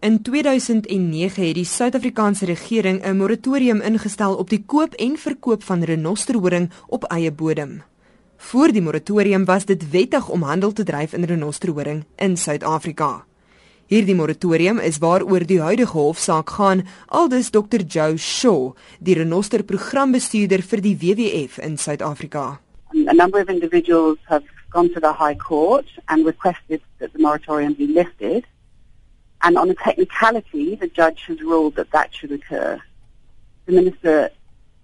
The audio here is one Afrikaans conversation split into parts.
In 2009 het die Suid-Afrikaanse regering 'n moratorium ingestel op die koop en verkoop van renosterhoring op eie bodem. Voor die moratorium was dit wettig om handel te dryf in renosterhoring in Suid-Afrika. Hierdie moratorium is waaroor die huidige hofsaak gaan, aldus Dr. Joe Shaw, die renoster programbestuurder vir die WWF in Suid-Afrika. A number of individuals have gone to the High Court and requested that the moratorium be lifted. And on a technicality, the judge has ruled that that should occur. The minister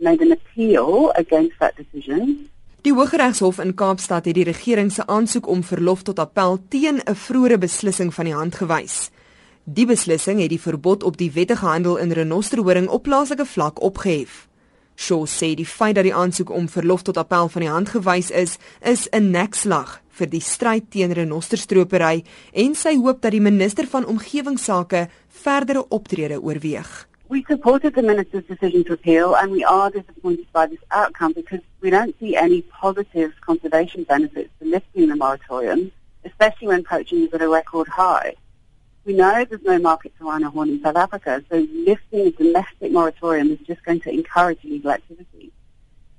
made an appeal against that decision. Die Hooggeregshof in Kaapstad het die regering se aansoek om verlof tot appel teen 'n vroeëre beslissing van die hand gewys. Die beslissing het die verbod op die wettige handel in renosterhoring op plaaslike vlak opgehef. Shaw sê die feit dat die aansoek om verlof tot appel van die hand gewys is, is 'n nekslag vir die stryd teen renosterstropery en sy hoop dat die minister van omgewingsake verdere optrede oorweeg. We supported the minister's decision to appeal and we are disappointed by this outcome because we don't see any positive conservation benefits to lifting the moratorium, especially when poaching is at a record high. We know there's no market for rhino horn in South Africa, so lifting a domestic moratorium is just going to encourage illegal activity.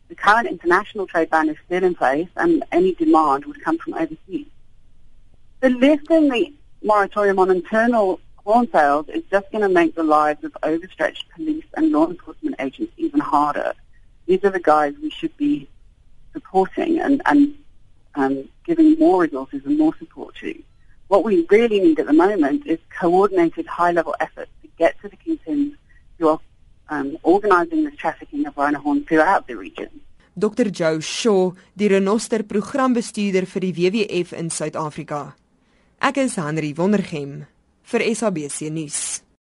The current international trade ban is still in place and any demand would come from overseas. The lifting the moratorium on internal corn sales is just going to make the lives of overstretched police and law enforcement agents even harder. These are the guys we should be supporting and, and um, giving more resources and more support to. What we really need at the moment is coordinated high-level efforts to get to the um, organising this trafficking of rhino horn throughout the region. Dr. Joe Shaw, die renoster programbestuurder vir die WWF in Suid-Afrika. Ek is Henry Wondergem vir SABC nuus.